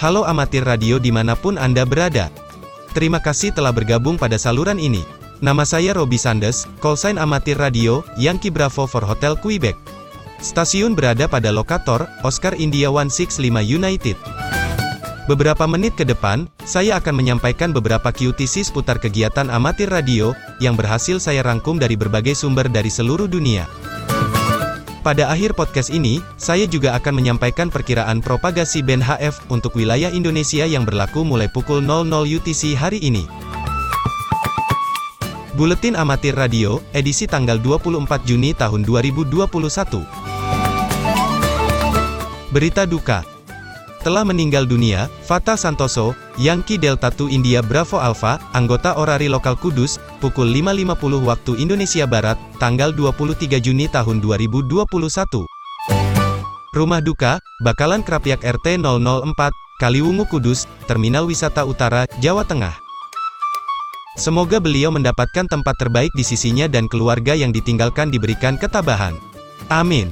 Halo amatir radio di mana pun Anda berada. Terima kasih telah bergabung pada saluran ini. Nama saya Robi Sandes, call sign amatir radio, Yankee Bravo for Hotel Quebec. Stasiun berada pada lokator, Oscar India 165 United. Beberapa menit ke depan, saya akan menyampaikan beberapa QTC seputar kegiatan amatir radio, yang berhasil saya rangkum dari berbagai sumber dari seluruh dunia. Pada akhir podcast ini, saya juga akan menyampaikan perkiraan propagasi band HF untuk wilayah Indonesia yang berlaku mulai pukul 00 UTC hari ini. Buletin Amatir Radio, edisi tanggal 24 Juni tahun 2021. Berita duka. Telah meninggal dunia, Fata Santoso, Yankee Delta 2 India Bravo Alpha, anggota Orari Lokal Kudus, pukul 5.50 waktu Indonesia Barat, tanggal 23 Juni tahun 2021. Rumah duka, Bakalan Krapyak RT 004, Kaliwungu Kudus, Terminal Wisata Utara, Jawa Tengah. Semoga beliau mendapatkan tempat terbaik di sisinya dan keluarga yang ditinggalkan diberikan ketabahan. Amin.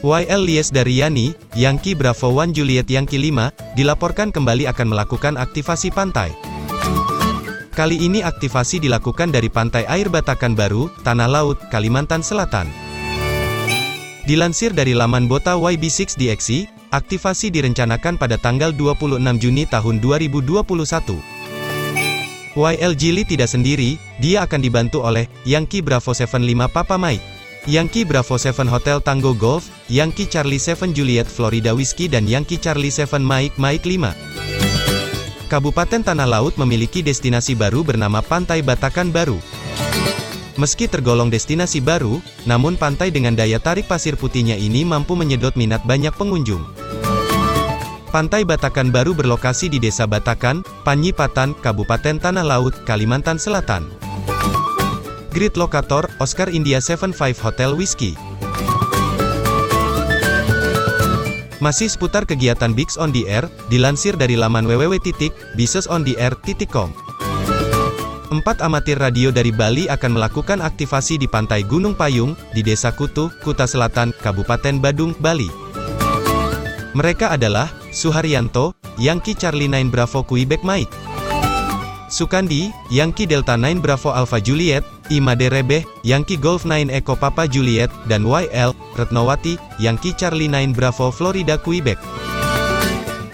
YL Lies Daryani, Yankee Bravo One Juliet Yankee 5, dilaporkan kembali akan melakukan aktivasi pantai. Kali ini aktivasi dilakukan dari Pantai Air Batakan Baru, Tanah Laut, Kalimantan Selatan. Dilansir dari laman Bota YB6DXI, aktivasi direncanakan pada tanggal 26 Juni tahun 2021. YL Jili tidak sendiri, dia akan dibantu oleh Yankee Bravo 75 Papa Mike. Yankee Bravo 7 Hotel Tango Golf, Yankee Charlie 7 Juliet Florida Whiskey dan Yankee Charlie 7 Mike Mike 5. Kabupaten Tanah Laut memiliki destinasi baru bernama Pantai Batakan Baru. Meski tergolong destinasi baru, namun pantai dengan daya tarik pasir putihnya ini mampu menyedot minat banyak pengunjung. Pantai Batakan Baru berlokasi di Desa Batakan, Panyipatan, Kabupaten Tanah Laut, Kalimantan Selatan. Grid Lokator, Oscar India 75 Hotel Whiskey. Masih seputar kegiatan Bigs on the Air, dilansir dari laman www.bisesontheair.com. Empat amatir radio dari Bali akan melakukan aktivasi di Pantai Gunung Payung, di Desa Kutu, Kuta Selatan, Kabupaten Badung, Bali. Mereka adalah, Suharyanto, Yankee Charlie 9 Bravo Quebec Mike. Sukandi, Yankee Delta 9 Bravo Alpha Juliet, Imade Rebeh, Yankee Golf 9 Echo Papa Juliet, dan YL, Retnowati, Yankee Charlie 9 Bravo Florida Quebec.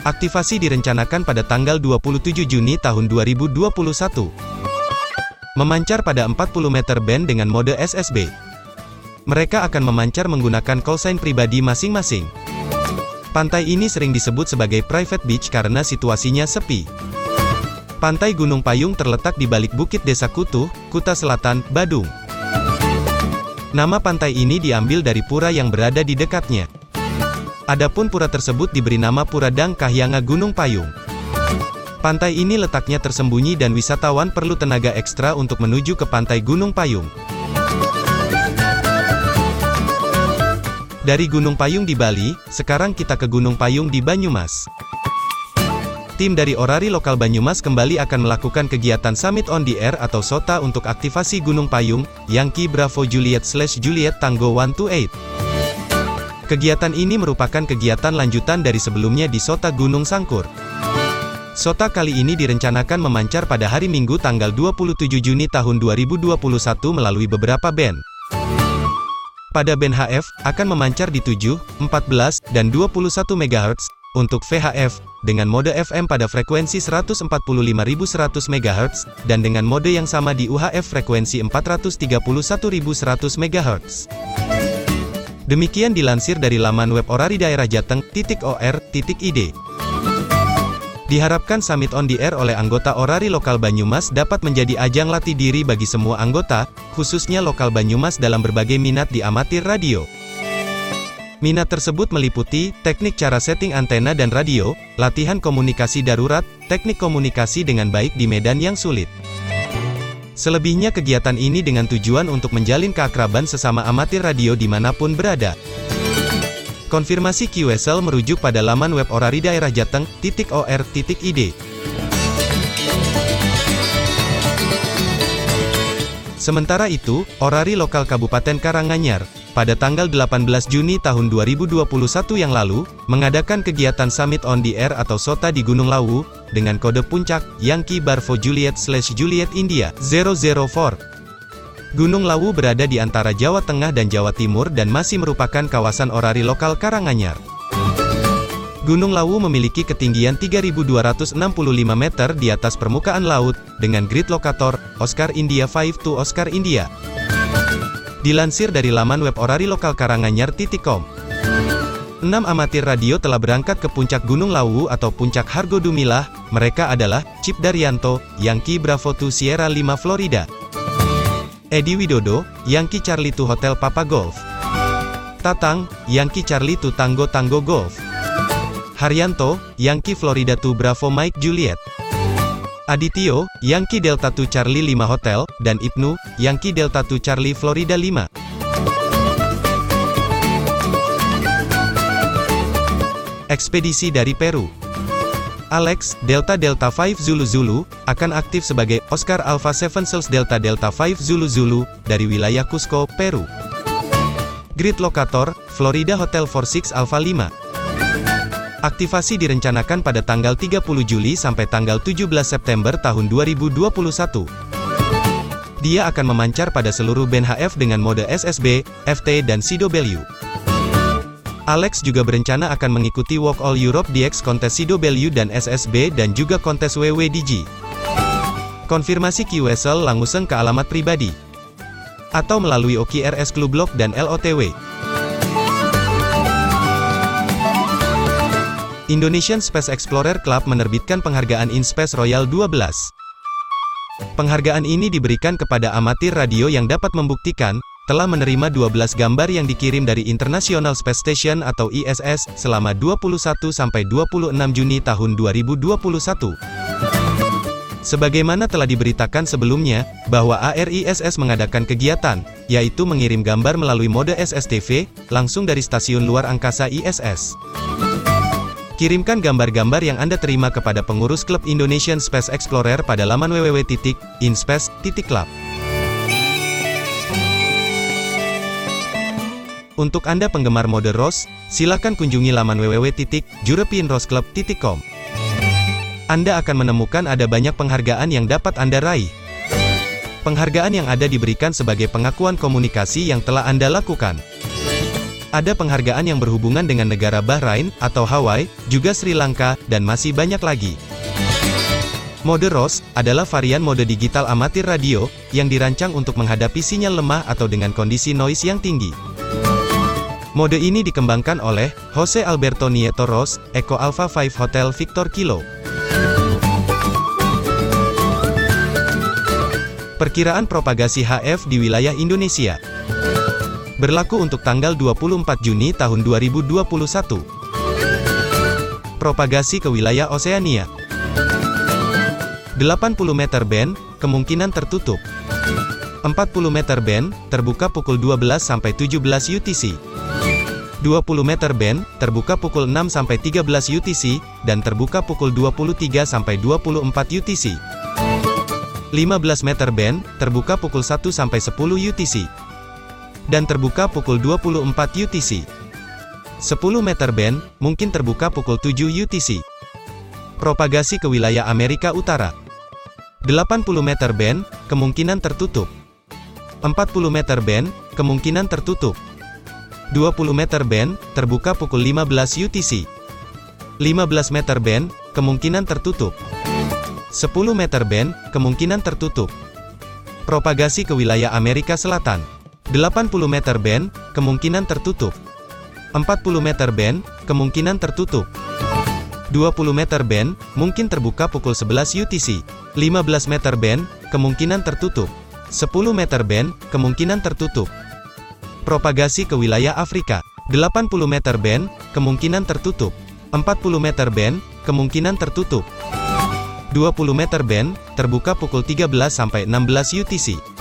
Aktivasi direncanakan pada tanggal 27 Juni tahun 2021. Memancar pada 40 meter band dengan mode SSB. Mereka akan memancar menggunakan call sign pribadi masing-masing. Pantai ini sering disebut sebagai private beach karena situasinya sepi. Pantai Gunung Payung terletak di balik Bukit Desa Kutu, Kuta Selatan, Badung. Nama pantai ini diambil dari pura yang berada di dekatnya. Adapun pura tersebut diberi nama Pura Dang Kahyanga Gunung Payung. Pantai ini letaknya tersembunyi dan wisatawan perlu tenaga ekstra untuk menuju ke pantai Gunung Payung. Dari Gunung Payung di Bali, sekarang kita ke Gunung Payung di Banyumas. Tim dari Orari Lokal Banyumas kembali akan melakukan kegiatan Summit on the Air atau SOTA untuk aktivasi Gunung Payung, Yankee Bravo Juliet slash Juliet Tango 128. Kegiatan ini merupakan kegiatan lanjutan dari sebelumnya di SOTA Gunung Sangkur. SOTA kali ini direncanakan memancar pada hari Minggu tanggal 27 Juni tahun 2021 melalui beberapa band. Pada band HF, akan memancar di 7, 14, dan 21 MHz, untuk VHF, dengan mode FM pada frekuensi 145.100 MHz, dan dengan mode yang sama di UHF frekuensi 431.100 MHz. Demikian dilansir dari laman web Orari Daerah Jateng, titik OR, titik ID. Diharapkan Summit on the Air oleh anggota Orari Lokal Banyumas dapat menjadi ajang latih diri bagi semua anggota, khususnya lokal Banyumas dalam berbagai minat di amatir radio. Minat tersebut meliputi, teknik cara setting antena dan radio, latihan komunikasi darurat, teknik komunikasi dengan baik di medan yang sulit. Selebihnya kegiatan ini dengan tujuan untuk menjalin keakraban sesama amatir radio di mana pun berada. Konfirmasi QSL merujuk pada laman web Orari Daerah Jateng, titik OR, titik ID. Sementara itu, Orari Lokal Kabupaten Karanganyar, pada tanggal 18 Juni tahun 2021 yang lalu, mengadakan kegiatan Summit on the Air atau SOTA di Gunung Lawu, dengan kode puncak, Yankee Bravo Juliet slash Juliet India, 004. Gunung Lawu berada di antara Jawa Tengah dan Jawa Timur dan masih merupakan kawasan orari lokal Karanganyar. Gunung Lawu memiliki ketinggian 3.265 meter di atas permukaan laut, dengan grid lokator, Oscar India 5 to Oscar India. Dilansir dari laman web orari lokal Karanganyar.com. 6 amatir radio telah berangkat ke puncak Gunung Lawu atau puncak Hargo Dumilah, mereka adalah, Chip Daryanto, Yankee Bravo 2 Sierra 5 Florida. Edi Widodo, Yankee Charlie to Hotel Papa Golf. Tatang, Yankee Charlie to Tango Tango Golf. Haryanto, Yankee Florida to Bravo Mike Juliet. Adityo, Yankee Delta to Charlie 5 Hotel, dan Ibnu, Yankee Delta to Charlie Florida 5. Ekspedisi dari Peru Alex, Delta Delta 5 Zulu Zulu, akan aktif sebagai Oscar Alpha 7 Cells Delta Delta 5 Zulu Zulu, dari wilayah Cusco, Peru. Grid Locator, Florida Hotel 46 Alpha 5. Aktivasi direncanakan pada tanggal 30 Juli sampai tanggal 17 September tahun 2021. Dia akan memancar pada seluruh band HF dengan mode SSB, FT dan CW. Alex juga berencana akan mengikuti Walk All Europe DX kontes CW dan SSB dan juga kontes WWDG. Konfirmasi QSL langsung ke alamat pribadi. Atau melalui OKRS Club Block dan LOTW. Indonesian Space Explorer Club menerbitkan penghargaan InSpace Royal 12. Penghargaan ini diberikan kepada amatir radio yang dapat membuktikan, telah menerima 12 gambar yang dikirim dari International Space Station atau ISS selama 21 sampai 26 Juni tahun 2021. Sebagaimana telah diberitakan sebelumnya, bahwa ARISS mengadakan kegiatan, yaitu mengirim gambar melalui mode SSTV, langsung dari stasiun luar angkasa ISS. Kirimkan gambar-gambar yang Anda terima kepada pengurus klub Indonesian Space Explorer pada laman www.inspace.club. Untuk Anda penggemar mode ROS, silakan kunjungi laman www.europeanrosclub.com. Anda akan menemukan ada banyak penghargaan yang dapat Anda raih. Penghargaan yang ada diberikan sebagai pengakuan komunikasi yang telah Anda lakukan. Ada penghargaan yang berhubungan dengan negara Bahrain, atau Hawaii, juga Sri Lanka, dan masih banyak lagi. Mode ROS, adalah varian mode digital amatir radio, yang dirancang untuk menghadapi sinyal lemah atau dengan kondisi noise yang tinggi. Mode ini dikembangkan oleh Jose Alberto Nieto Ros, Eco Alpha 5 Hotel Victor Kilo. Perkiraan propagasi HF di wilayah Indonesia berlaku untuk tanggal 24 Juni tahun 2021. Propagasi ke wilayah Oseania 80 meter band, kemungkinan tertutup. 40 meter band, terbuka pukul 12 sampai 17 UTC. 20 meter band, terbuka pukul 6 sampai 13 UTC, dan terbuka pukul 23 sampai 24 UTC. 15 meter band, terbuka pukul 1 sampai 10 UTC. Dan terbuka pukul 24 UTC. 10 meter band, mungkin terbuka pukul 7 UTC. Propagasi ke wilayah Amerika Utara. 80 meter band, kemungkinan tertutup. 40 meter band, kemungkinan tertutup. 20 meter band, terbuka pukul 15 UTC. 15 meter band, kemungkinan tertutup. 10 meter band, kemungkinan tertutup. Propagasi ke wilayah Amerika Selatan. 80 meter band, kemungkinan tertutup. 40 meter band, kemungkinan tertutup. 20 meter band, mungkin terbuka pukul 11 UTC. 15 meter band, kemungkinan tertutup. 10 meter band, kemungkinan tertutup. Propagasi ke wilayah Afrika. 80 meter band, kemungkinan tertutup. 40 meter band, kemungkinan tertutup. 20 meter band, terbuka pukul 13 sampai 16 UTC.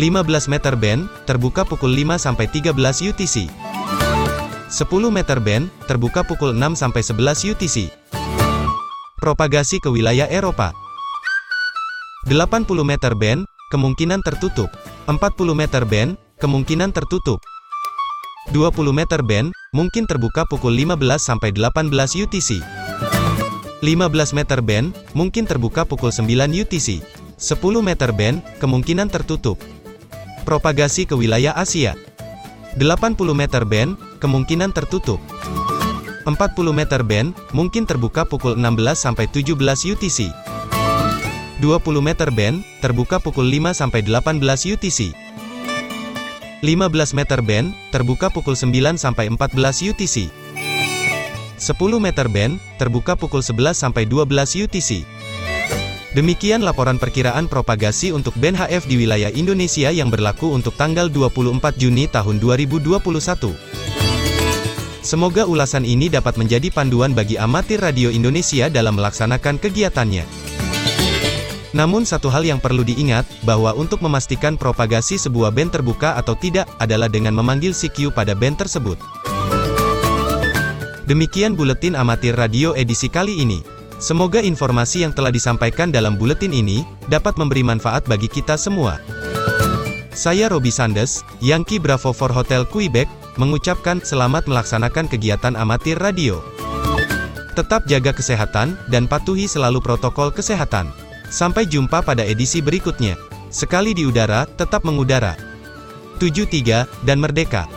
15 meter band, terbuka pukul 5 sampai 13 UTC. 10 meter band, terbuka pukul 6 sampai 11 UTC. Propagasi ke wilayah Eropa. 80 meter band, kemungkinan tertutup. 40 meter band, kemungkinan tertutup. 20 meter band, mungkin terbuka pukul 15-18 UTC. 15 meter band, mungkin terbuka pukul 9 UTC. 10 meter band, kemungkinan tertutup. Propagasi ke wilayah Asia. 80 meter band, kemungkinan tertutup. 40 meter band, mungkin terbuka pukul 16-17 UTC. 20 meter band, terbuka pukul 5-18 UTC. 15 meter band, terbuka pukul 9-14 UTC. 10 meter band, terbuka pukul 11-12 UTC. Demikian laporan perkiraan propagasi untuk band HF di wilayah Indonesia yang berlaku untuk tanggal 24 Juni tahun 2021. Semoga ulasan ini dapat menjadi panduan bagi amatir radio Indonesia dalam melaksanakan kegiatannya. Namun satu hal yang perlu diingat, bahwa untuk memastikan propagasi sebuah band terbuka atau tidak, adalah dengan memanggil CQ pada band tersebut. Demikian Buletin Amatir Radio edisi kali ini. Semoga informasi yang telah disampaikan dalam buletin ini, dapat memberi manfaat bagi kita semua. Saya Robi Sandes, Yankee Bravo for Hotel Quebec, mengucapkan selamat melaksanakan kegiatan amatir radio. Tetap jaga kesehatan, dan patuhi selalu protokol kesehatan. Sampai jumpa pada edisi berikutnya. Sekali di udara, tetap mengudara. 73, dan merdeka.